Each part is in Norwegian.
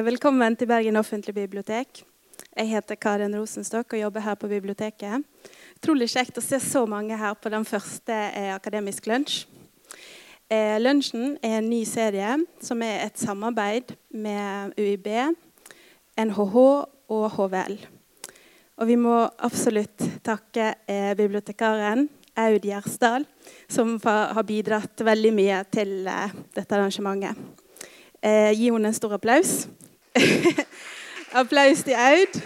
Velkommen til Bergen offentlige bibliotek. Jeg heter Karin Rosenstokk og jobber her på biblioteket. Utrolig kjekt å se så mange her på den første eh, Akademisk lunsj. Eh, lunsjen er en ny serie som er et samarbeid med UiB, NHH og HVL. Og vi må absolutt takke eh, bibliotekaren Aud Gjersdal, som har bidratt veldig mye til dette arrangementet. Gi henne en stor applaus. applaus til Aud.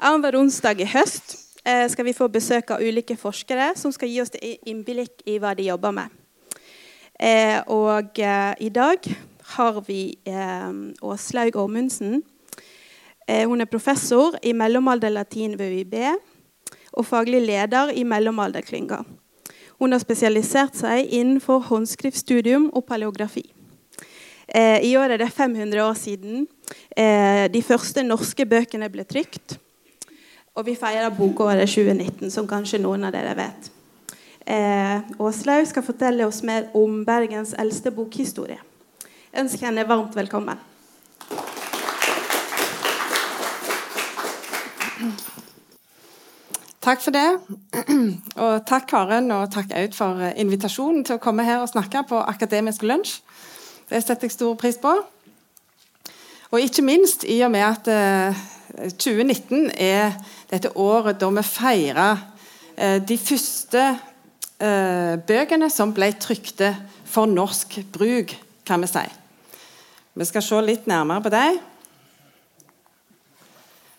Annenhver onsdag i høst eh, skal vi få besøk av ulike forskere som skal gi oss innblikk i hva de jobber med. Eh, og eh, i dag har vi Åslaug Åmundsen. Eh, hun er professor i mellomalderlatin ved UiB og faglig leder i mellomalderklynga. Hun har spesialisert seg innenfor håndskriftstudium og paleografi. Eh, I år er det 500 år siden eh, de første norske bøkene ble trykt. Og vi feirer bokåret 2019, som kanskje noen av dere vet. Eh, Åslaug skal fortelle oss mer om Bergens eldste bokhistorie. Jeg ønsker henne varmt velkommen. Takk for det. Og takk Karen og takk Aud for invitasjonen til å komme her og snakke på Akademisk lunsj. Det setter jeg stor pris på. Og ikke minst i og med at eh, 2019 er dette året da vi feirer eh, de første eh, bøkene som ble trykte for norsk bruk, kan vi si. Vi skal se litt nærmere på dem.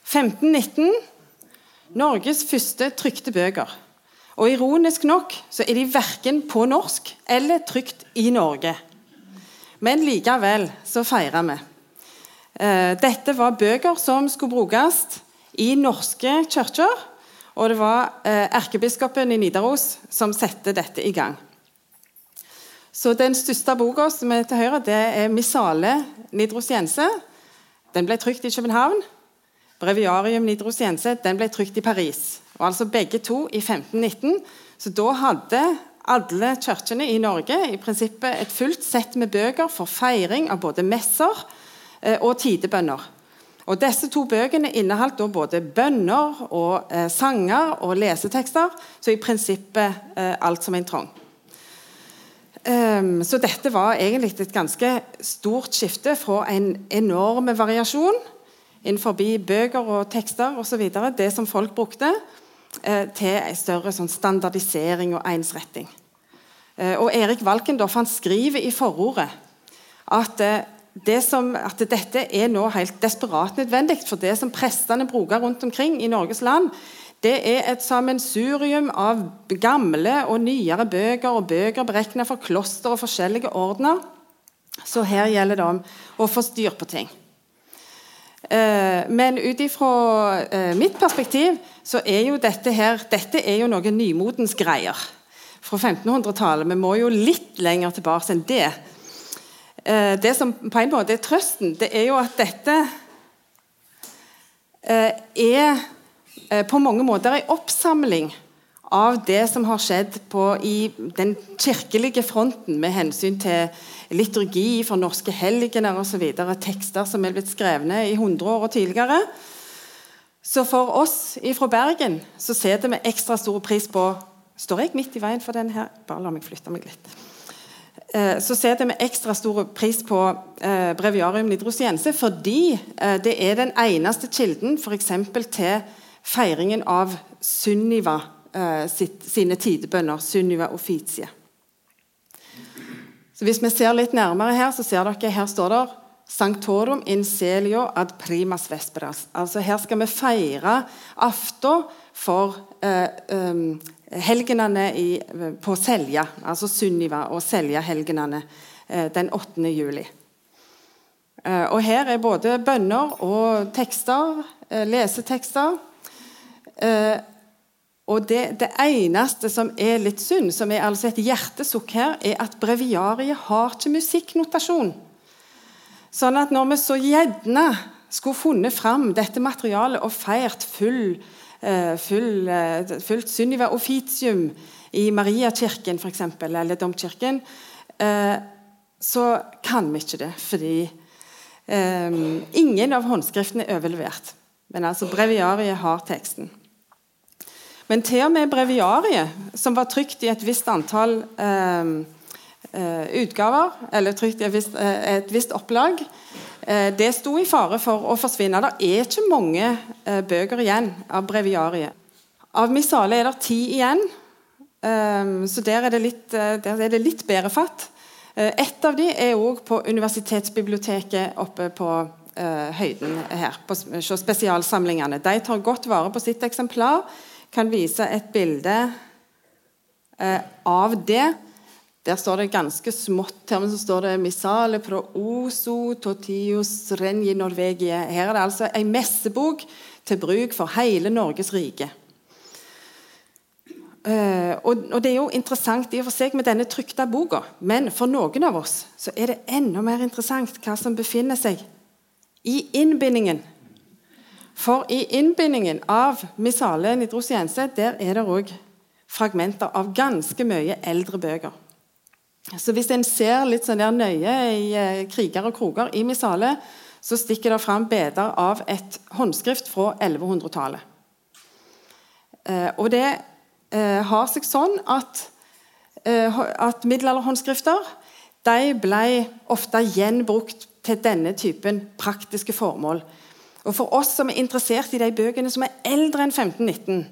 1519 Norges første trykte bøker. Og Ironisk nok så er de verken på norsk eller trykt i Norge. Men likevel så feirer vi. Eh, dette var bøker som skulle brukes i norske kirker. Og det var eh, erkebiskopen i Nidaros som satte dette i gang. Så Den største boka som er til høyre, det er 'Missale Nidrosiense'. Den ble trykt i København. 'Breviarium Nidrosiense' den ble trykt i Paris. Og altså Begge to i 1519. Så da hadde alle kirkene i Norge i prinsippet et fullt sett med bøker for feiring av både messer eh, og tidebønner. Og Disse to bøkene inneholdt både bønner og eh, sanger og lesetekster, så i prinsippet eh, alt som en trang. Um, så dette var egentlig et ganske stort skifte fra en enorm variasjon innenfor bøker og tekster osv., det som folk brukte, Eh, til en større sånn standardisering og ensretting. Eh, og Erik Valkendorf han skriver i forordet at, eh, det som, at dette er nå helt desperat nødvendig. For det som prestene bruker rundt omkring i Norges land, det er et sammensurium av gamle og nyere bøker og bøker beregnet for kloster og forskjellige ordener. Så her gjelder det om å få styr på ting. Eh, men ut ifra eh, mitt perspektiv så er jo dette her dette er jo noen nymotens greier fra 1500-tallet. Vi må jo litt lenger tilbake enn det. Eh, det som på en måte er trøsten, det er jo at dette er på mange måter en oppsamling av det som har skjedd på, i den kirkelige fronten med hensyn til liturgi for norske helgener osv. Tekster som er blitt skrevne i 100 år og tidligere. Så for oss fra Bergen så setter vi ekstra stor pris på Står jeg midt i veien for den her? Bare la meg flytte meg litt. Eh, så setter vi ekstra stor pris på eh, breviarium nidrosiense fordi eh, det er den eneste kilden f.eks. til feiringen av Sunniva sitt, sine tidebønner, Sunniva Officie. Så Hvis vi ser litt nærmere her, så ser dere her står det Sanctorum in celio ad primas vesperas. Altså Her skal vi feire aften for eh, um, helgenene i, på Selja, altså Sunniva og Selja-helgenene eh, den 8. juli. Eh, og Her er både bønner og tekster, eh, lesetekster. Eh, og det, det, eneste som er litt synd, som er altså et hjertesukk her, er at breviariet har ikke musikknotasjon. Sånn at når vi så gjerne skulle funnet fram dette materialet og feirt full, uh, full, uh, fullt Sunniva officium i Mariakirken f.eks., eller Domkirken, uh, så kan vi ikke det. Fordi ingen av håndskriftene er overlevert, men altså breviariet har teksten. Men til og med breviariet, som var trykt i et visst antall um, uh, utgaver, eller trykt i et visst, uh, et visst opplag, eh, det sto i fare for å forsvinne. Det er ikke mange bøker igjen av breviariet. Av Missale er det ti igjen, um, så der er, litt, der er det litt bedre fatt. Eh, et av de er òg på universitetsbiblioteket oppe på høyden her. på spesialsamlingene. De tar godt vare på sitt eksemplar. Kan vise et bilde eh, av det. Der står det ganske smått her, men så står det 'Misale pro oso totius rengi Norvegie'. Her er det altså ei messebok til bruk for hele Norges rike. Uh, og, og, Det er jo interessant i og for seg med denne trykte boka, men for noen av oss så er det enda mer interessant hva som befinner seg i innbindingen. For i innbindingen av Missale Nidrosiense der er det òg fragmenter av ganske mye eldre bøker. Så hvis en ser litt sånn der nøye i uh, kriger og kroger i Missale, så stikker det fram beder av et håndskrift fra 1100-tallet. Uh, eh, og det eh, har seg sånn at, eh, at middelalderhåndskrifter de ble ofte gjenbrukt til denne typen praktiske formål. Og For oss som er interessert i de bøkene som er eldre enn 1519,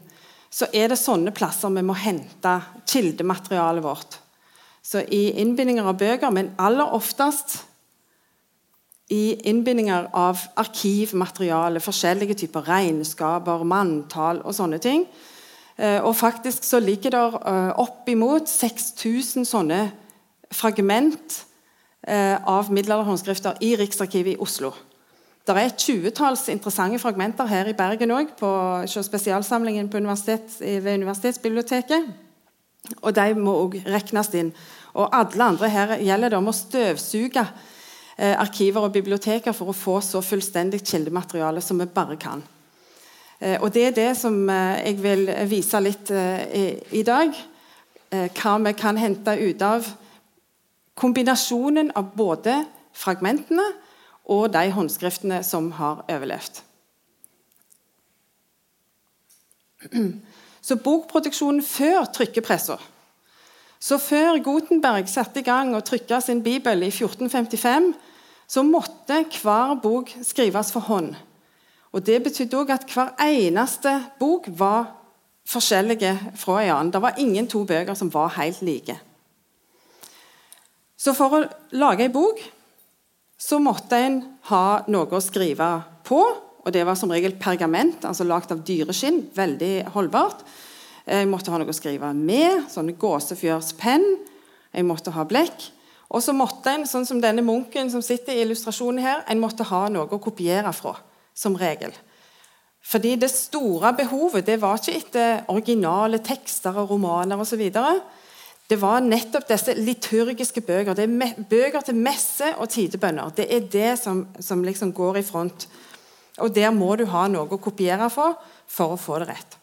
så er det sånne plasser vi må hente kildematerialet vårt. Så i innbindinger av bøker, men aller oftest i innbindinger av arkivmateriale, forskjellige typer regnskaper, manntall og sånne ting, Eh, og faktisk så ligger det eh, oppimot 6000 sånne fragment eh, av middelalderhåndskrifter i Riksarkivet i Oslo. Det er et tjuetalls interessante fragmenter her i Bergen òg, på spesialsamlingen på universitet, ved Universitetsbiblioteket. Og de må òg regnes inn. Og alle andre her gjelder det om å støvsuge arkiver og biblioteker for å få så fullstendig kildemateriale som vi bare kan. Eh, og Det er det som eh, jeg vil vise litt eh, i dag. Hva vi kan hente ut av kombinasjonen av både fragmentene og de håndskriftene som har overlevd. Så bokproduksjonen før trykkepressa så Før Gutenberg satte i gang å trykke sin bibel i 1455, så måtte hver bok skrives for hånd. Og Det betydde òg at hver eneste bok var forskjellige fra en annen. Det var ingen to bøker som var helt like. Så for å lage en bok så måtte en ha noe å skrive på. Og det var som regel pergament, altså lagd av dyreskinn. Veldig holdbart. Jeg måtte ha noe å skrive med, sånne gåsefjørspenn. Jeg måtte ha blekk. Og så måtte en, sånn som denne munken som sitter i illustrasjonen her, en måtte ha noe å kopiere fra som regel. Fordi det store behovet det var ikke etter originale tekster og romaner osv. Det var nettopp disse liturgiske bøker. Det er bøker til messe og tidebønner. Det er det som, som liksom går i front. Og der må du ha noe å kopiere for for å få det rett.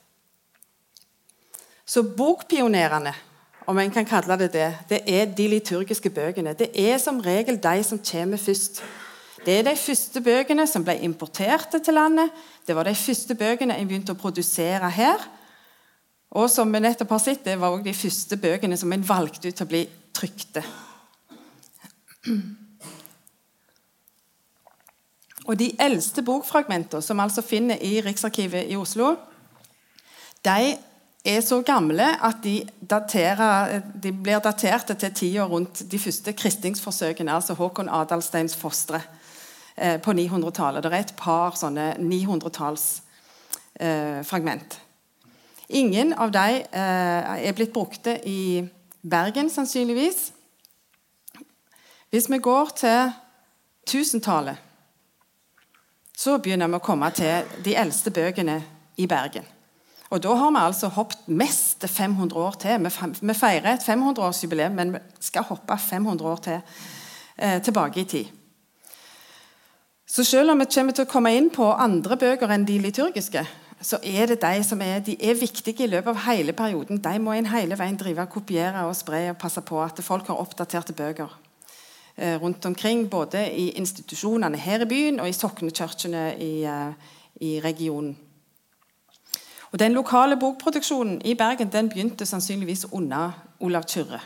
Så bokpionerene, om en kan kalle det det, det er de liturgiske bøkene. Det er som regel de som kommer først. Det er de første bøkene som ble importert til landet. Det var de første bøkene en begynte å produsere her. Og som vi nettopp har sett, det var også de første bøkene som en valgte ut til å bli trykte. Og De eldste bokfragmentene som altså finner i Riksarkivet i Oslo, de er så gamle at de, daterer, de blir daterte til tida rundt de første kristningsforsøkene, altså Håkon Adalsteins fostre. Eh, på 900-tallet. Det er et par sånne 900-tallsfragment. Ingen av dem eh, er blitt brukte i Bergen, sannsynligvis. Hvis vi går til 1000-tallet, så begynner vi å komme til de eldste bøkene i Bergen. Og Da har vi altså hoppet mest 500 år til. Vi feirer et 500-årsjubileum, men vi skal hoppe 500 år til, eh, tilbake i tid. Så selv om vi kommer til å komme inn på andre bøker enn de liturgiske, så er det de som er, de er viktige i løpet av hele perioden. De må en hele veien drive, kopiere og spre og passe på at folk har oppdaterte bøker. eh, rundt omkring, både i institusjonene her i byen og i soknekirkene i, eh, i regionen. Og Den lokale bokproduksjonen i Bergen den begynte sannsynligvis under Olav Kyrre.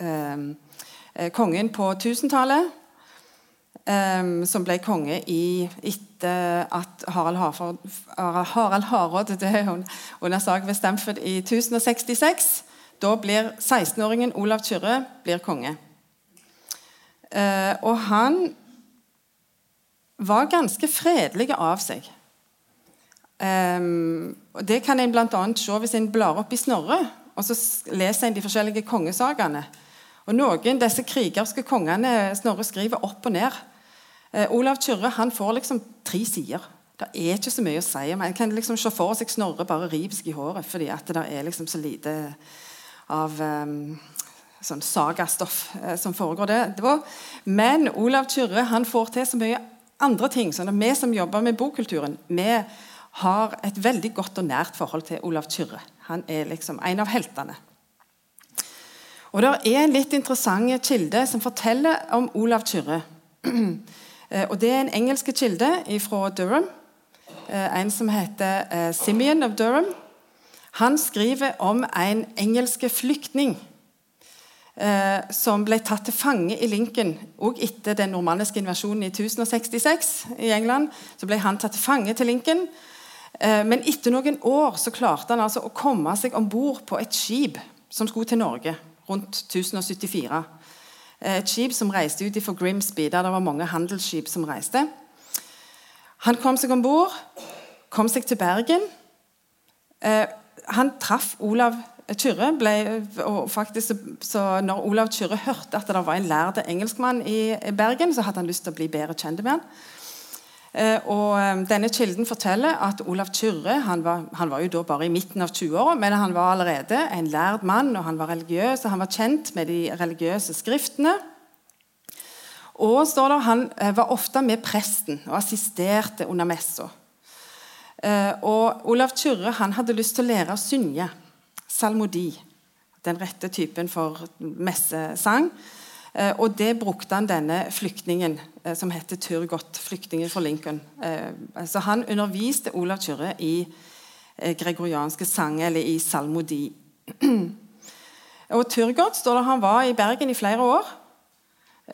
Eh, kongen på 1000-tallet, eh, som ble konge i, etter at Harald, Harford, Harald Hardråde døde under sak ved Stamford i 1066. Da blir 16-åringen Olav Kyrre blir konge. Eh, og han var ganske fredelig av seg. Um, og Det kan en bl.a. se hvis en blar opp i Snorre og så leser en de forskjellige kongesagene. Og Noen disse krigerske kongene Snorre skriver opp og ned. Eh, Olav Kyrre han får liksom tre sider. Det er ikke så mye å si. Man kan liksom se for seg Snorre bare rive seg i håret fordi at det er liksom så lite av um, sånn sagastoff eh, som foregår det. det var, men Olav Kyrre han får til så mye andre ting. sånn at Vi som jobber med bokkulturen, vi har et veldig godt og nært forhold til Olav Kyrre. Han er liksom en av heltene. Og Det er en litt interessant kilde som forteller om Olav Kyrre. Eh, og Det er en engelsk kilde fra Durham. Eh, en som heter eh, Simeon of Durham. Han skriver om en engelsk flyktning som ble tatt til fange i Lincoln og etter den normanniske invasjonen i 1066 i England. så ble han tatt til fange til Lincoln Eh, men etter noen år så klarte han altså å komme seg om bord på et skip som skulle til Norge rundt 1074. Eh, et skip som reiste ut fra Grimsby, der det var mange handelsskip som reiste. Han kom seg om bord, kom seg til Bergen. Eh, han traff Olav Kyrre. Ble, og faktisk, så når Olav Kyrre hørte at det var en lærd engelskmann i Bergen, så hadde han lyst til å bli bedre kjent med han. Eh, og eh, denne Kilden forteller at Olav Kyrre han var, han var jo da bare i midten av 20-åra, men han var allerede en lærd mann, og han var religiøs, og han var kjent med de religiøse skriftene. Og står det, Han eh, var ofte med presten og assisterte under messa. Og Olav Kyrre han hadde lyst til å lære å synge salmodi, den rette typen for messesang. Eh, og det brukte han denne flyktningen eh, som heter Turgot, flyktningen fra Lincoln. Eh, så han underviste Olav Kyrre i gregorianske sanger, eller i salmodi. Og Turgot står det han var i Bergen i flere år,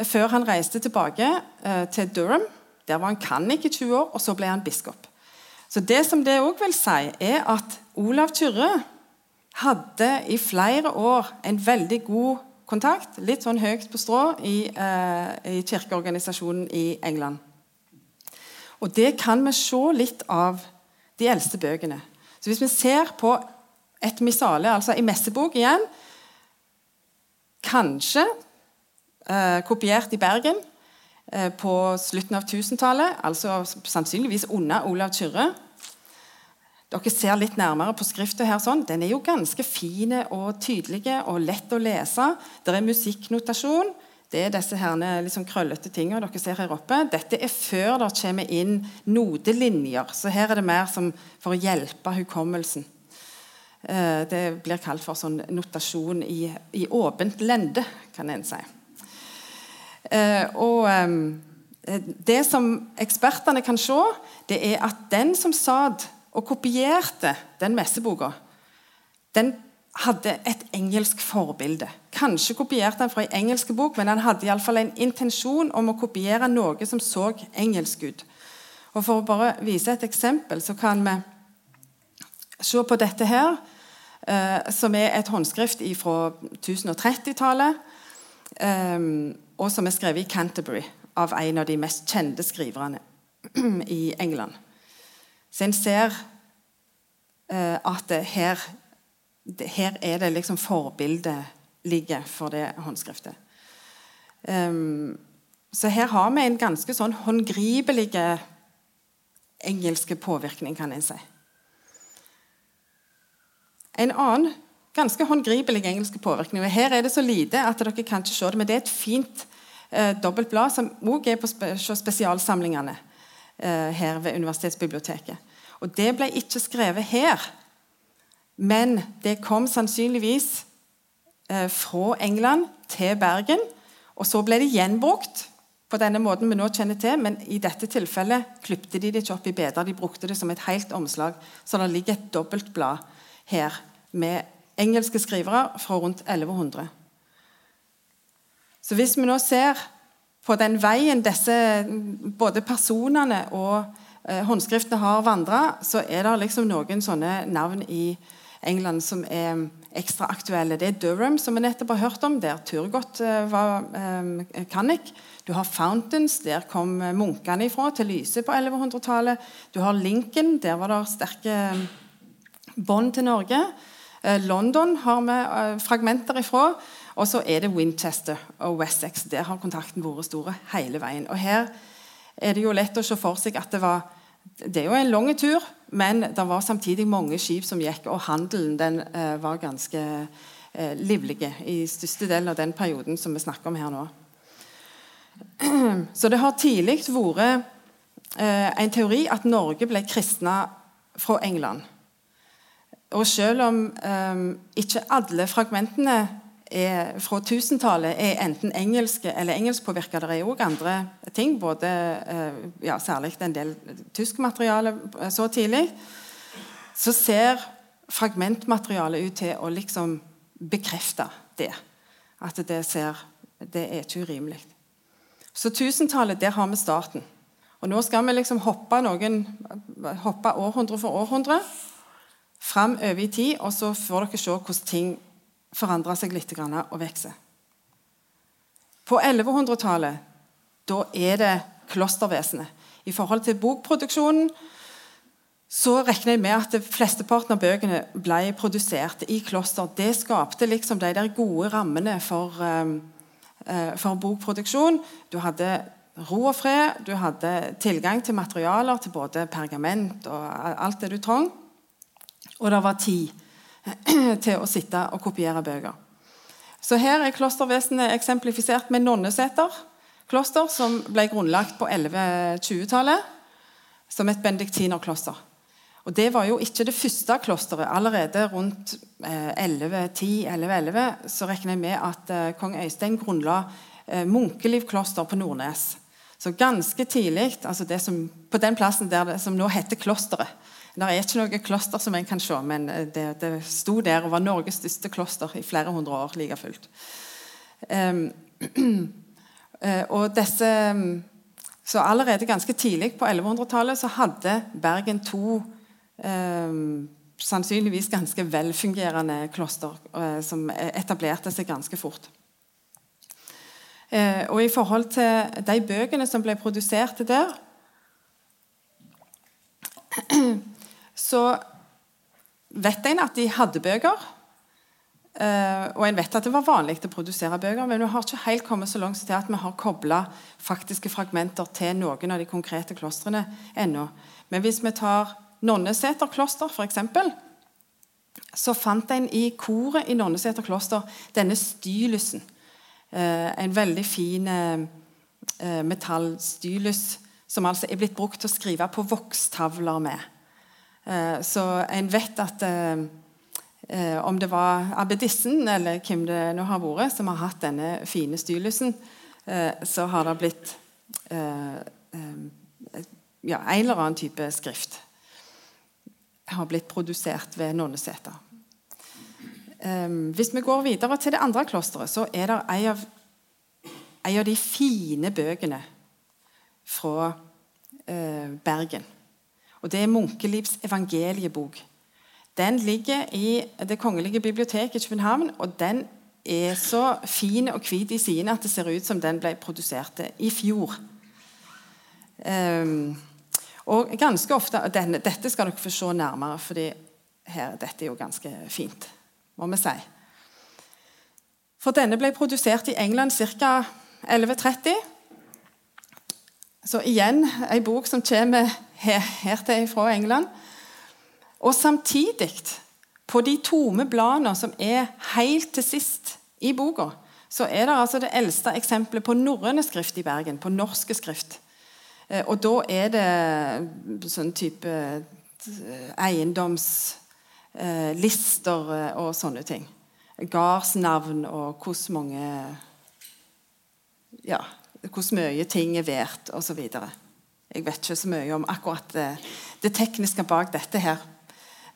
før han reiste tilbake til Durham. Der var han kannik i 20 år, og så ble han biskop. Så Det som det òg vil si, er at Olav Tyrre hadde i flere år en veldig god kontakt, litt sånn høyt på strå, i, eh, i kirkeorganisasjonen i England. Og det kan vi se litt av de eldste bøkene. Så Hvis vi ser på et missale, altså i messebok igjen Kanskje eh, kopiert i Bergen eh, på slutten av 1000-tallet, altså sannsynligvis under Olav Kyrre. Dere ser litt nærmere på skrifta her. sånn. Den er jo ganske fin og tydelig og lett å lese. Det er musikknotasjon. Det er disse herne, liksom krøllete tingene dere ser her oppe. Dette er før det kommer inn nodelinjer. Så her er det mer for å hjelpe hukommelsen. Eh, det blir kalt for sånn notasjon i, i åpent lende, kan en si. Eh, og det som ekspertene kan se, det er at den som satt og kopierte den messeboka, den hadde et engelsk forbilde. Kanskje kopierte han fra en engelsk bok, men han hadde i fall en intensjon om å kopiere noe som så engelsk ut. Og For å bare vise et eksempel så kan vi se på dette her, eh, som er et håndskrift fra 1030-tallet, eh, og som er skrevet i Canterbury av en av de mest kjente skriverne i England. Så en ser eh, at her, her, er det liksom forbildet ligger for det håndskriftet. Um, så her har vi en ganske sånn håndgripelig engelske påvirkning, kan en si. En annen ganske håndgripelig engelsk påvirkning. Her er det så lite at dere kan ikke se det, men det er et fint eh, dobbelt som også er på spe spesialsamlingene eh, her ved universitetsbiblioteket. Og Det ble ikke skrevet her, men det kom sannsynligvis eh, fra England til Bergen. Og så ble det gjenbrukt på denne måten vi nå kjenner til, men i dette tilfellet klipte de det ikke opp i beder. De brukte det som et helt omslag. Så det ligger et dobbeltblad her med engelske skrivere fra rundt 1100. Så hvis vi nå ser på den veien disse både personene og eh, håndskriftene har vandra, så er det liksom noen sånne navn i England som er ekstra aktuelle. Det er Durham, som vi nettopp har hørt om, der Turgot eh, var eh, kannik. Du har Fountains, der kom munkene ifra til Lyse på 1100-tallet. Du har Lincoln, der var det sterke eh, bånd til Norge. Eh, London har vi eh, fragmenter ifra. Og så er det Winchester og Wessex. Der har kontakten vært store hele veien. Og her er det jo lett å se for seg at det var Det er jo en lang tur, men det var samtidig mange skip som gikk, og handelen den var ganske livlig i største del av den perioden som vi snakker om her nå. Så det har tidlig vært eh, en teori at Norge ble kristna fra England. Og selv om eh, ikke alle fragmentene er, fra tusentallet er enten engelske eller engelskpåvirka, det er òg andre ting, både, eh, ja, særlig en del tysk materiale eh, så tidlig, så ser fragmentmaterialet ut til å liksom bekrefte det. At det, ser, det er ikke urimelig. Så tusentallet, der har vi starten. Og Nå skal vi liksom hoppe, noen, hoppe århundre for århundre fram over i tid, og så får dere se hvordan ting forandrer seg litt og vokser. På 1100-tallet da er det klostervesenet. I forhold til bokproduksjonen så regner jeg med at flesteparten av bøkene ble produsert i kloster. Det skapte liksom de der gode rammene for um, Eh, for bokproduksjon. Du hadde ro og fred, du hadde tilgang til materialer, til både pergament og alt det du trong. Og det var tid til å sitte og kopiere bøker. Så Her er klostervesenet eksemplifisert med Nonneseter kloster, som ble grunnlagt på 1120-tallet som et benediktinerkloster. Og Det var jo ikke det første klosteret. Allerede rundt 1110-1111 eh, så regner jeg med at eh, kong Øystein grunnla eh, Munkeliv kloster på Nordnes. Så ganske tidlig, altså det som, på den plassen der det, som nå heter Klosteret Det er ikke noe kloster som en kan se, men det, det sto der og var Norges største kloster i flere hundre år like fullt. Um, og disse, så allerede ganske tidlig på 1100-tallet så hadde Bergen to um, sannsynligvis ganske velfungerende kloster eh, som etablerte seg ganske fort. Eh, og I forhold til de bøkene som ble produsert der, så vet en at de hadde bøker. Uh, og en vet at det var vanlig å produsere bøker, men vi har ikke helt kommet så langt til at vi har kobla faktiske fragmenter til noen av de konkrete klostrene ennå. Men hvis vi tar Nonneseter kloster, f.eks., så fant en i koret i Nonneseter kloster denne stylusen. Eh, en veldig fin eh, metallstylus som altså er blitt brukt til å skrive på vokstavler med. Eh, så en vet at eh, eh, om det var abbedissen eller hvem det nå har vært, som har hatt denne fine stylusen, så har det blitt ja, en eller annen type skrift har blitt produsert ved Nonneseter. Hvis vi går videre til det andre klosteret, så er det en av, en av de fine bøkene fra uh, Bergen. Og Det er Munkelivs evangeliebok. Den ligger i Det kongelige biblioteket i København. og Den er så fin og hvit i sidene at det ser ut som den ble produsert i fjor. Um, og ganske ofte, denne, Dette skal dere få se nærmere, for dette er jo ganske fint, må vi si. For denne ble produsert i England ca. 1130. Så igjen ei bok som kommer her, til fra England. Og samtidig, på de tomme bladene som er helt til sist i boka, så er det altså det eldste eksempelet på norrøne skrift i Bergen. På norske skrift. Eh, og da er det sånn type eh, eiendomslister eh, og sånne ting. Gardsnavn og hvordan mange ja, hvor mye ting er verdt osv. Jeg vet ikke så mye om akkurat det, det tekniske bak dette her.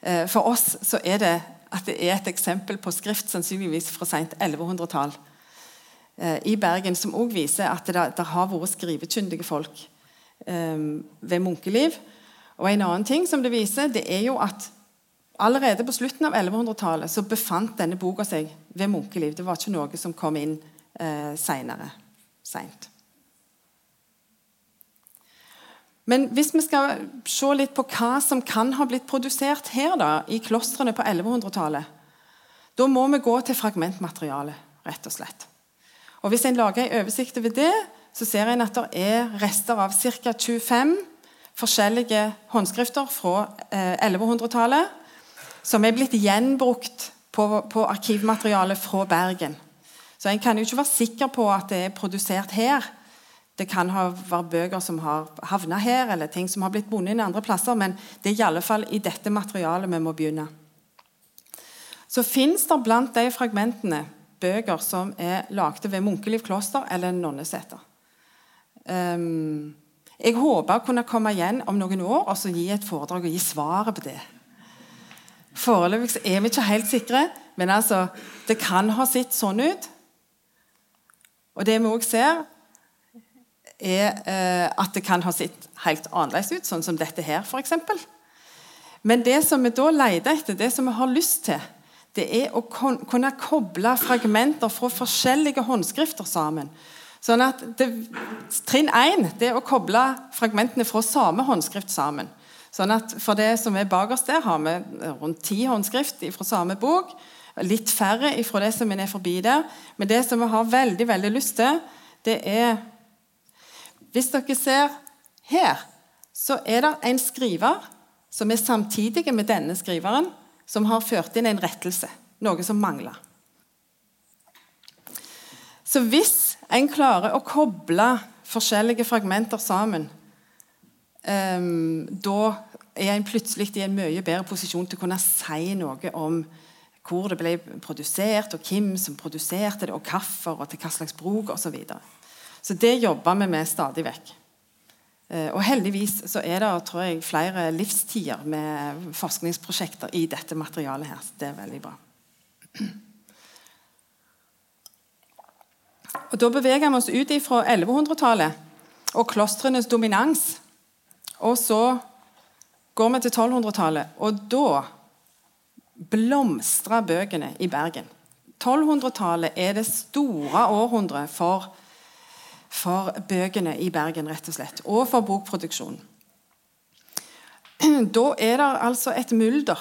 Eh, for oss så er det at det er et eksempel på skrift sannsynligvis fra sent 1100-tall eh, i Bergen, som også viser at det, det har vært skrivekyndige folk eh, ved munkeliv. Og en annen ting som det viser, det er jo at allerede på slutten av 1100-tallet så befant denne boka seg ved munkeliv. Det var ikke noe som kom inn eh, seinere. Seint. Men hvis vi skal se litt på hva som kan ha blitt produsert her da, i klostrene på 1100-tallet, da må vi gå til fragmentmaterialet, rett og slett. Og Hvis en lager en oversikt over det, så ser en at det er rester av ca. 25 forskjellige håndskrifter fra 1100-tallet eh, som er blitt gjenbrukt på, på arkivmaterialet fra Bergen. Så En kan jo ikke være sikker på at det er produsert her. Det kan ha vært bøker som har havna her, eller ting som har blitt bundet inn andre plasser, men det er i alle fall i dette materialet vi må begynne. Så fins det blant de fragmentene bøker som er lagde ved Munkeliv kloster eller Nonneseter. Um, jeg håper å kunne komme igjen om noen år og så gi et foredrag og gi svaret på det. Foreløpig er vi ikke helt sikre, men altså, det kan ha sett sånn ut. Og det vi òg ser, er eh, at det kan ha sett helt annerledes ut, sånn som dette her f.eks. Men det som vi da leter etter, det som vi har lyst til, det er å kunne koble fragmenter fra forskjellige håndskrifter sammen. Sånn at det, Trinn én er å koble fragmentene fra samme håndskrift sammen. Sånn at For det som er bakerst der, har vi rundt ti håndskrift fra samme bok. Litt færre fra det som er forbi der. Men det som vi har veldig veldig lyst til, det er hvis dere ser her, så er det en skriver som er samtidig med denne skriveren, som har ført inn en rettelse. Noe som mangler. Så hvis en klarer å koble forskjellige fragmenter sammen, um, da er en plutselig i en mye bedre posisjon til å kunne si noe om hvor det ble produsert, og hvem som produserte det, og hvorfor, og til hva slags bruk osv. Så, det jobber vi med stadig vekk. Eh, og heldigvis så er det tror jeg, flere livstider med forskningsprosjekter i dette materialet her. Så det er veldig bra. Og Da beveger vi oss ut fra 1100-tallet og klostrenes dominans. Og så går vi til 1200-tallet, og da blomstrer bøkene i Bergen. 1200-tallet er det store århundret for for bøkene i Bergen, rett og slett. Og for bokproduksjon. Da er det altså et mulder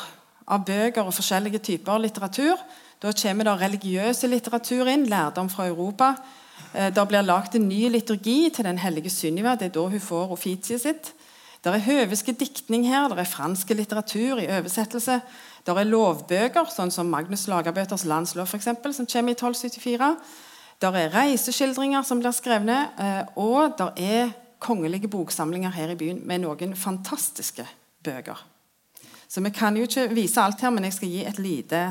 av bøker og forskjellige typer litteratur. Da kommer det religiøse litteratur inn, lærdom fra Europa. Eh, det blir lagd en ny liturgi til den hellige Sunniva. Det er da hun får offitiet sitt. Det er høveske diktning her, det er franske litteratur i oversettelse. Det er lovbøker, sånn som Magnus Lagerbøters landslov, for eksempel, som kommer i 1274. Det er reiseskildringer som blir skrevne, eh, og der er kongelige boksamlinger her i byen med noen fantastiske bøker. Så vi kan jo ikke vise alt her, men jeg skal gi et lite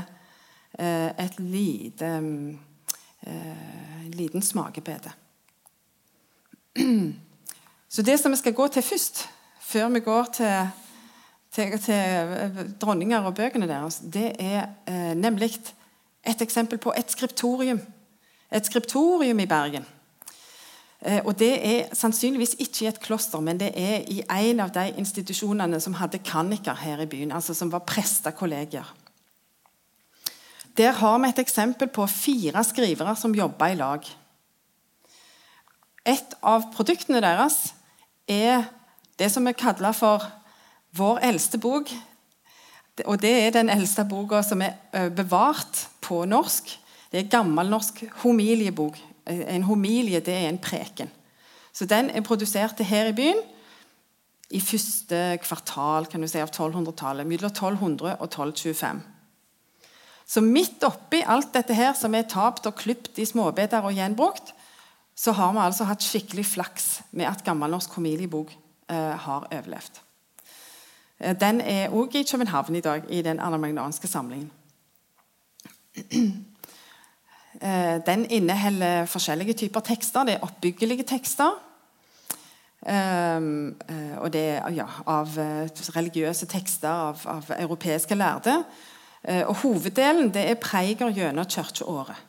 eh, et lite eh, en liten smakebete. Så det som vi skal gå til først, før vi går til, til, til dronninger og bøkene deres, det er eh, nemlig et eksempel på et skriptorium et skriptorium i Bergen. Eh, og Det er sannsynligvis ikke i et kloster, men det er i en av de institusjonene som hadde kanniker her i byen, altså som var prestekollegier. Der har vi et eksempel på fire skrivere som jobber i lag. Et av produktene deres er det som vi kaller for vår eldste bok. Og Det er den eldste boka som er eh, bevart på norsk det er gammelnorsk homiliebok. En homilie det er en preken. Så Den er produsert her i byen i første kvartal kan du si, av 1200-tallet. Mellom 1200 og 1225. Så midt oppi alt dette her som er tapt og klipt i småbiter og gjenbrukt, så har vi altså hatt skikkelig flaks med at gammelnorsk homiliebok eh, har overlevd. Eh, den er òg i København i dag, i den anamagnanske samlingen. den inneholder forskjellige typer tekster. Det er oppbyggelige tekster. Um, og det er ja, av religiøse tekster av, av europeiske lærde. Og Hoveddelen det er preiger gjennom kirkeåret.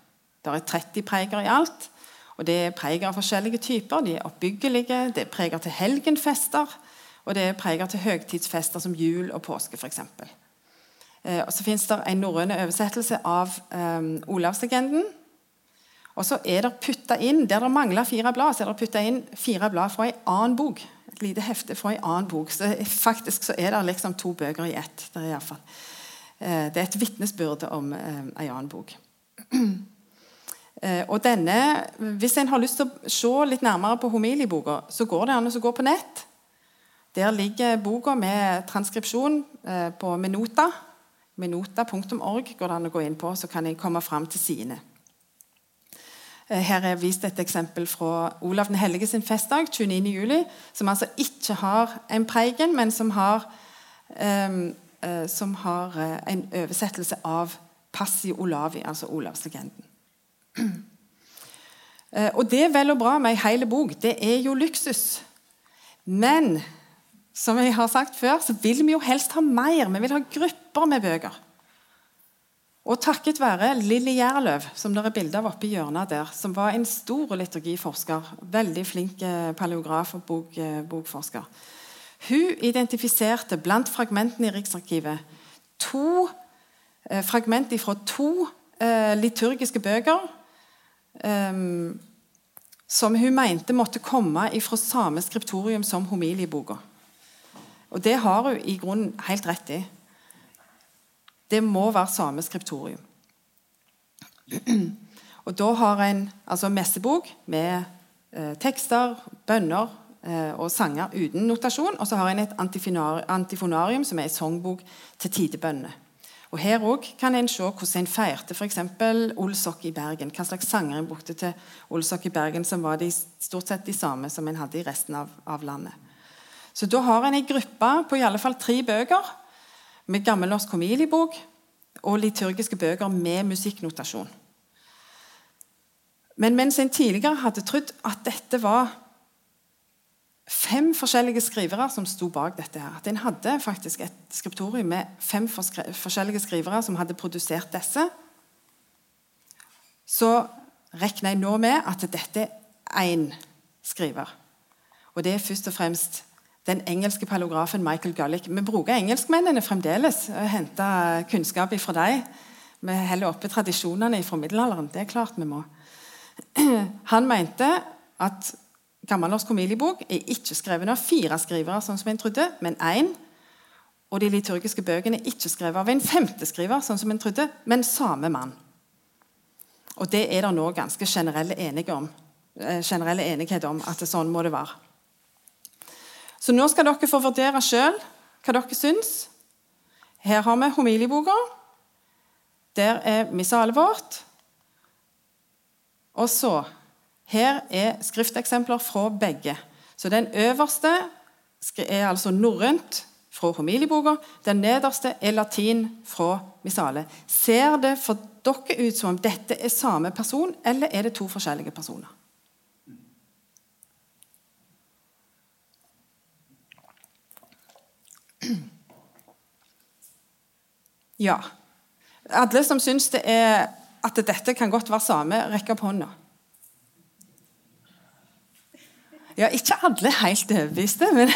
Det er 30 preiger i alt. og Det er preiker av forskjellige typer. De er oppbyggelige, det er preiker til helgenfester, og det er preiker til høgtidsfester som jul og påske f.eks. Eh, og så fins det en norrøn oversettelse av eh, Olavslegenden og så er det putta inn, Der det mangler fire blad, så er det putta inn fire blad fra en annen bok. Et lite hefte fra en annen bok. Så faktisk så er det liksom to bøker i ett. Det er, fall, eh, det er et vitnesbyrd om eh, en annen bok. Eh, og denne, Hvis en har lyst til å se litt nærmere på homilieboka, så går det an å gå på nett. Der ligger boka med transkripsjon på Menota. Menota.org går det an å gå inn på, så kan en komme fram til sine. Eh, her er vist et eksempel fra Olav den hellige sin festdag 29.07., som altså ikke har en preken, men som har, um, uh, som har uh, en oversettelse av Passi Olavi, altså Olavslegenden. Uh, og det er vel og bra med ei hel bok. Det er jo luksus. Men som jeg har sagt før, så vil vi jo helst ha mer. Vi vil ha grupper med bøker. Og takket være Lilly Gjerløv, som det er bilde av oppe i hjørnet der, som var en stor liturgiforsker, veldig flink eh, paleograf og bok, eh, bokforsker. Hun identifiserte blant fragmentene i Riksarkivet to eh, fragmenter fra to eh, liturgiske bøker eh, som hun mente måtte komme fra samme skriptorium som homilieboka. Og det har hun i grunnen helt rett i. Det må være samme skriptorium. Og Da har en altså messebok med eh, tekster, bønner eh, og sanger uten notasjon. Og så har en et antifonarium, som er en sangbok til tidebønnene. Og Her også kan en se hvordan en feirte f.eks. Olsok i Bergen. Hva slags sanger en brukte til Olsok i Bergen, som var de, stort sett de samme som en hadde i resten av, av landet. Så Da har en ei gruppe på i alle fall tre bøker med gammelnorsk homiliebok og liturgiske bøker med musikknotasjon. Men mens en tidligere hadde trodd at dette var fem forskjellige skrivere som sto bak dette, her, at en hadde faktisk et skriptorium med fem forskjellige skrivere som hadde produsert disse, så regner jeg nå med at dette er én skriver. Og det er først og fremst den engelske paleografen Michael Gullick. Vi bruker engelskmennene fremdeles og henter kunnskap fra dem. Vi holder oppe tradisjonene fra middelalderen. Det er klart vi må. Han mente at gammelnorsk homiliebok er ikke skrevet av fire skrivere, sånn som en trodde, men én. Og de liturgiske bøkene er ikke skrevet av en femte skriver, sånn som en trodde, men samme mann. Og det er det nå ganske generelle, om, eh, generelle enighet om at sånn må det være. Så nå skal dere få vurdere sjøl hva dere syns. Her har vi homilieboka. Der er missalet vårt. Og så Her er skrifteksempler fra begge. Så Den øverste er altså norrønt fra homilieboka. Den nederste er latin fra Missale. Ser det for dere ut som om dette er samme person, eller er det to forskjellige personer? Ja. Alle som syns det er at dette kan godt være samme, rekker opp hånda. Ja, ikke alle helt overbeviste, men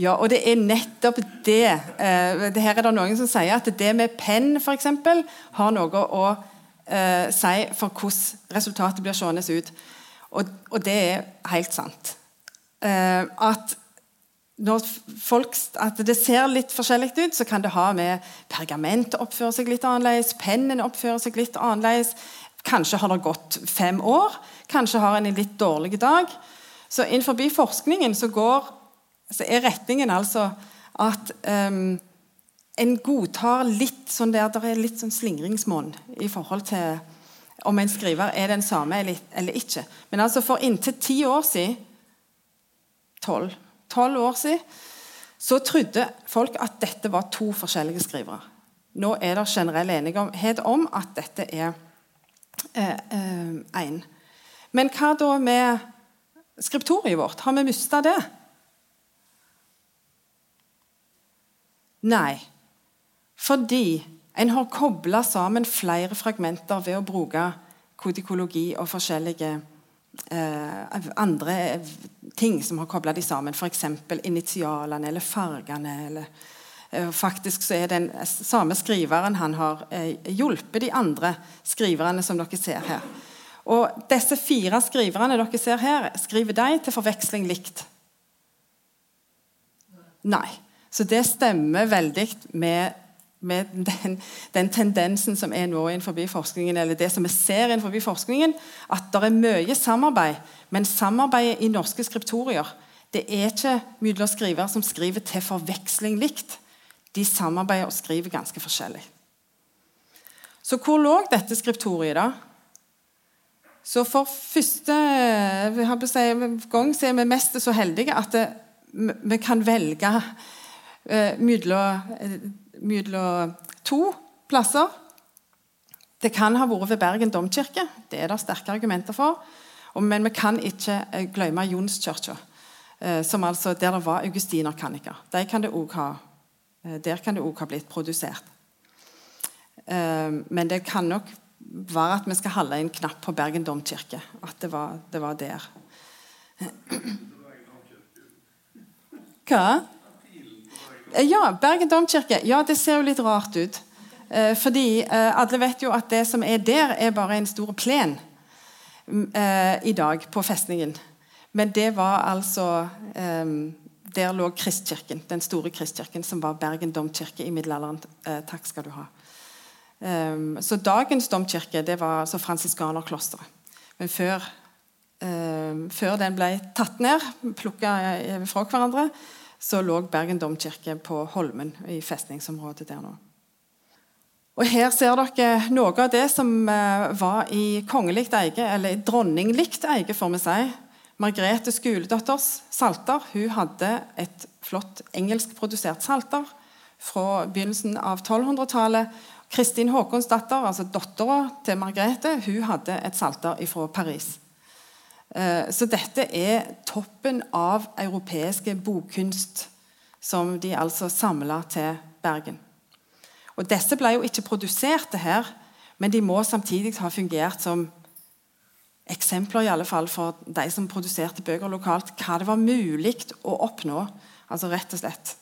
Ja, og det er nettopp det. det. her er det noen som sier at det med penn f.eks. har noe å eh, si for hvordan resultatet blir seende ut. Og, det er helt sant. Eh, at når folk, at det ser litt forskjellig ut, så kan det ha med pergamentet oppfører seg litt annerledes, pennen oppfører seg litt annerledes. Kanskje har det gått fem år, kanskje har en en litt dårlig dag. Så innenfor forskningen så, går, så er retningen altså at um, en godtar litt sånn der, der er litt sånn slingringsmonn i forhold til om en skriver er den samme eller ikke. Men altså for inntil ti år siden tolv år siden, så trodde folk at dette var to forskjellige skrivere. Nå er det generell enighet om at dette er én. Eh, eh, Men hva da med skriptoriet vårt? Har vi mista det? Nei, fordi en har kobla sammen flere fragmenter ved å bruke kodikologi og forskjellige eh, andre ting som har kobla de sammen. F.eks. initialene eller fargene. Eller, eh, faktisk så er den samme skriveren han har eh, hjulpet de andre skriverne som dere ser her. Og disse fire skriverne dere ser her, skriver de til forveksling likt? Nei. Så det stemmer veldig med, med den, den, tendensen som er nå innenfor forskningen, eller det som vi ser innenfor forskningen, at det er mye samarbeid. Men samarbeidet i norske skriptorier det er ikke mellom skrivere som skriver til forveksling likt. De samarbeider og skriver ganske forskjellig. Så hvor lå dette skriptoriet, da? Så for første gang så er vi mest så heldige at vi kan velge eh, mellom to plasser. Det kan ha vært ved Bergen domkirke. Det er det sterke argumenter for. Men vi kan ikke eh, glemme Jonskirka, eh, altså, der det var augustinerkanniker. Ha, eh, der kan det òg ha blitt produsert. Men det kan nok være at vi skal holde en knapp på Bergen domkirke. At det var, det var der. Hva? Ja, Bergen domkirke. Ja, det ser jo litt rart ut. Eh, fordi eh, alle vet jo at det som er der, er bare en stor plen eh, i dag på festningen. Men det var altså eh, Der lå Kristkirken, den store Kristkirken, som var Bergen domkirke i middelalderen. Eh, takk skal du ha. Eh, så dagens domkirke det var altså fransiskanerklosteret. Men før, før den ble tatt ned, plukka fra hverandre, så lå Bergen domkirke på Holmen i festningsområdet der nå. Og Her ser dere noe av det som eh, var i kongelig eie, eller dronninglig eie, får vi si. Margrethe Skuledotters salter. Hun hadde et flott engelskprodusert salter fra begynnelsen av 1200-tallet. Kristin Haakonsdatter, altså dattera til Margrethe, hun hadde et salter fra Paris. Eh, så dette er toppen av europeiske bokkunst som de altså samla til Bergen. Og Disse ble jo ikke produsert her, men de må samtidig ha fungert som eksempler i alle fall for de som produserte bøker lokalt, hva det var mulig å oppnå. Altså rett og slett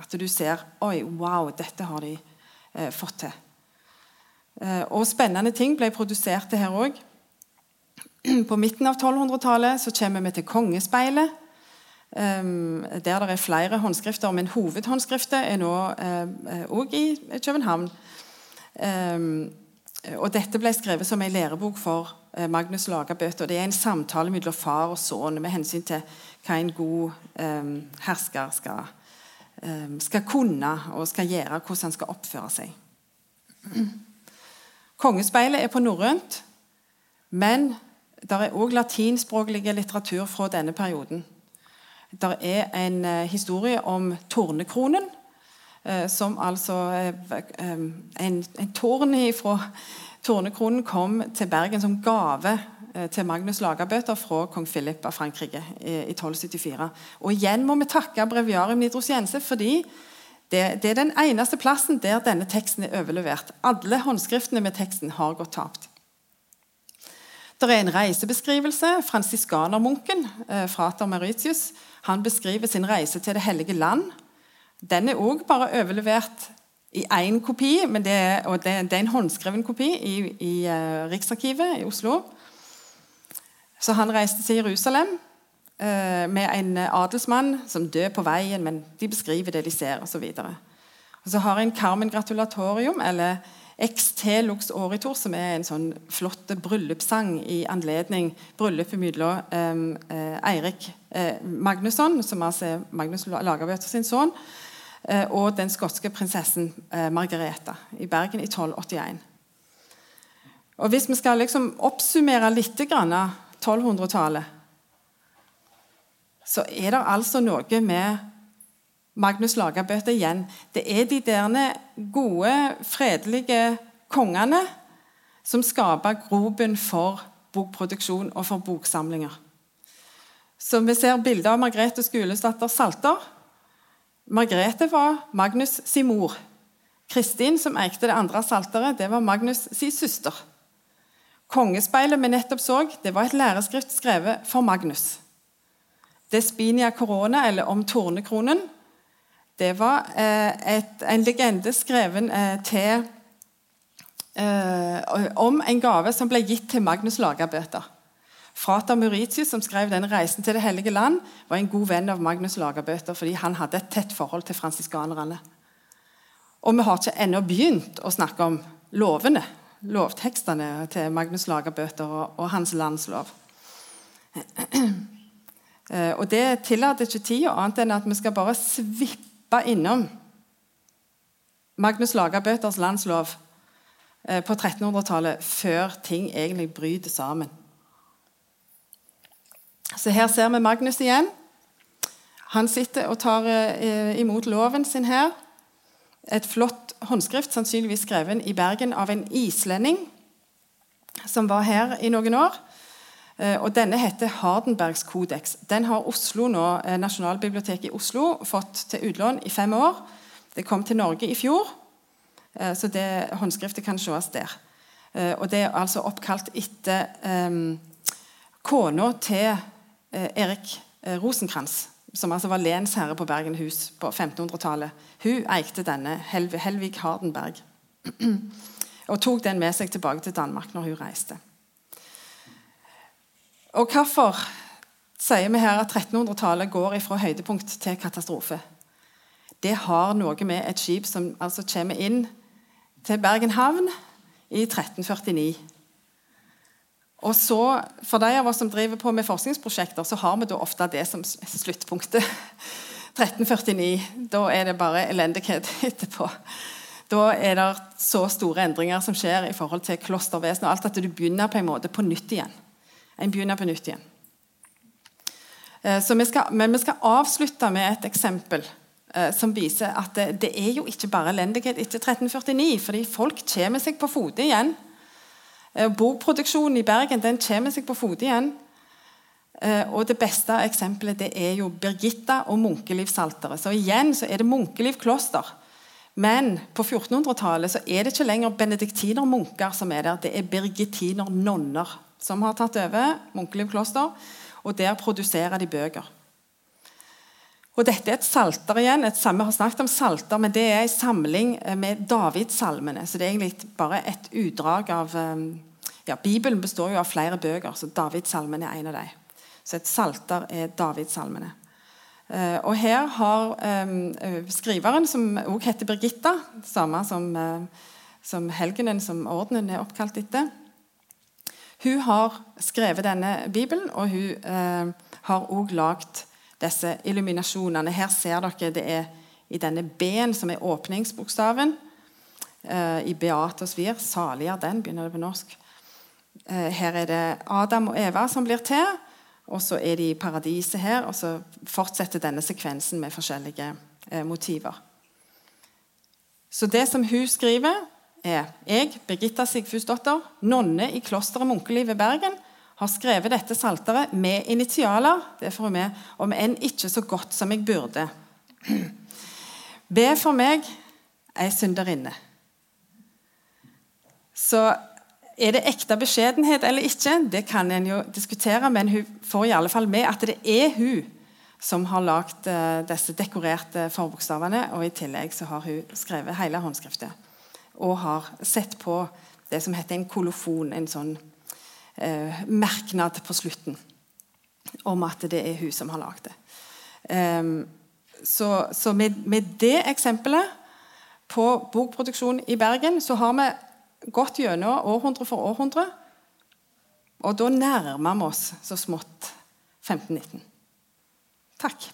at du ser Oi, wow, dette har de eh, fått til. Eh, og spennende ting ble produsert her òg. På midten av 1200-tallet så kommer vi til Kongespeilet. Um, der det er flere håndskrifter, men hovedhåndskriftet er nå òg uh, i København. Um, og Dette ble skrevet som en lærebok for uh, Magnus Lagabøte. og Det er en samtale mellom far og sønn med hensyn til hva en god um, hersker skal, skal kunne og skal gjøre, hvordan han skal oppføre seg. Kongespeilet er på norrønt, men det er òg latinspråklig litteratur fra denne perioden. Det er en uh, historie om Tornekronen, uh, som altså uh, en, en, tårn fra Tornekronen kom til Bergen som gave til Magnus Lagerbøter fra kong Philip av Frankrike i 1274. Og igjen må vi takke breviarium nidrosiense, fordi det, det, er den eneste plassen der denne teksten er overlevert. Alle håndskriftene med teksten har gått tapt. Det er en reisebeskrivelse. Fransiskanermunken, eh, frater Mauritius, han beskriver sin reise til Det hellige land. Den er òg bare overlevert i én kopi, det er, og det, det, er en håndskreven kopi i, i uh, Riksarkivet i Oslo. Så han reiste til Jerusalem uh, med en adelsmann som dør på veien, men de beskriver det de ser, osv. Og, og så har en Carmen Gratulatorium, eller XT Lux Oritor, som er en sånn flott bryllupssang i anledning bryllupet mellom eh, Eirik eh, Magnusson, som altså er Magnus Lagerbøter sin sønn, eh, og den skotske prinsessen eh, Margareta i Bergen i 1281. Og Hvis vi skal liksom oppsummere litt av 1200-tallet, så er det altså noe med Magnus Lagabøte igjen. Det er de der gode, fredelige kongene som skaper grobunn for bokproduksjon og for boksamlinger. Så Vi ser bilder av Margrethe Skulesdatter Salter. Margrethe var Magnus sin mor. Kristin, som eikte det andre salteret, det var Magnus sin søster. Kongespeilet vi nettopp så, det var et læreskrift skrevet for Magnus. Despinia Corona, eller Om tornekronen, det var eh, et, en legende skreven eh, til eh, om en gave som ble gitt til Magnus Lagerbøter. Frater Mauritius, som skrev den 'Reisen til Det hellige land', var en god venn av Magnus Lagerbøter fordi han hadde et tett forhold til fransiskanerne. Og vi har ikke ennå begynt å snakke om lovene, lovtekstene til Magnus Lagerbøter og, og hans landslov. Og Det tillater ikke tida annet enn at vi skal bare svippe innom Magnus Lagerbøters landslov eh, på 1300-tallet før ting egentlig bryter sammen. Så Her ser vi Magnus igjen. Han sitter og tar eh, imot loven sin her. Et flott håndskrift, sannsynligvis skrevet i Bergen av en islending som var her i noen år. Eh, og Denne heter Hardenbergs kodeks. Den har Oslo nå, eh, Nasjonalbiblioteket i Oslo fått til utlån i fem år. Det kom til Norge i fjor, så det håndskriftet kan ses der. Og Det er altså oppkalt etter um, kona til Eh, Erik eh, Rosenkrantz, som altså var lensherre på Bergenhus på 1500-tallet. Hun eikte denne, Helv Helvig Hardenberg, og tok den med seg tilbake til Danmark når hun reiste. Og Hvorfor sier vi her at 1300-tallet går fra høydepunkt til katastrofe? Det har noe med et skip som altså kommer inn til Bergen havn i 1349. Og så, For de av oss som driver på med forskningsprosjekter, så har vi da ofte det som sluttpunktet. 1349. Da er det bare elendighet etterpå. Da er det så store endringer som skjer i forhold til klostervesenet. og alt At du begynner på en måte på nytt igjen. En begynner på nytt igjen. Eh, vi skal, men vi skal avslutte med et eksempel eh, som viser at det, det er jo ikke bare elendighet etter 1349. fordi folk kommer seg på fote igjen. Eh, bokproduksjonen i Bergen den kommer seg på fote igjen. Og Det beste eksempelet det er jo Birgitta og Munkelivsalteret. Så igjen så er det Munkeliv kloster. Men på 1400-tallet så er det ikke lenger benediktinermunker som er der. Det er birgittinernonner som har tatt over Munkeliv kloster. Og der produserer de bøker. Og Dette er et salter igjen. et samme har snakket om salter, men det er en samling eh, med Davidsalmene. Så det er egentlig bare et utdrag av eh, ja, Bibelen består jo av flere bøker, så Davidsalmene er en av dem. Så et salter er Davidsalmene. Eh, og her har skriveren, som også heter Birgitta, samme som, som helgenen som ordenen er oppkalt etter Hun har skrevet denne bibelen, og hun har også lagd disse illuminasjonene. Her ser dere det er i denne B-en, som er åpningsbokstaven. eh, I Beate og svir. Salig er den, begynner det på norsk. Eh, her er det Adam og Eva som blir til. Og så er de i paradiset her. Og så fortsetter denne sekvensen med forskjellige uh, motiver. Så det som hun skriver, er jeg, Birgitta Sigfusdotter, nonne i klosteret Munkeliv ved Bergen, har skrevet dette salteret med initialer, det får hun med, om enn ikke så godt som jeg burde. Be for meg, ei synderinne. Så er det ekte beskjedenhet eller ikke, det kan en jo diskutere, men hun får i alle fall med at det er hun som har lagd uh, disse dekorerte forbokstavene. Og i tillegg så har hun skrevet hele håndskriftet. Og har sett på det som heter en kolofon, en sånn eh, merknad på slutten om at det er hun som har lagd det. Um, så, så med, med, det eksempelet på bokproduksjon i Bergen så har vi gått gjennom århundre for århundre. Og da nærmer vi oss så smått 1519. Takk.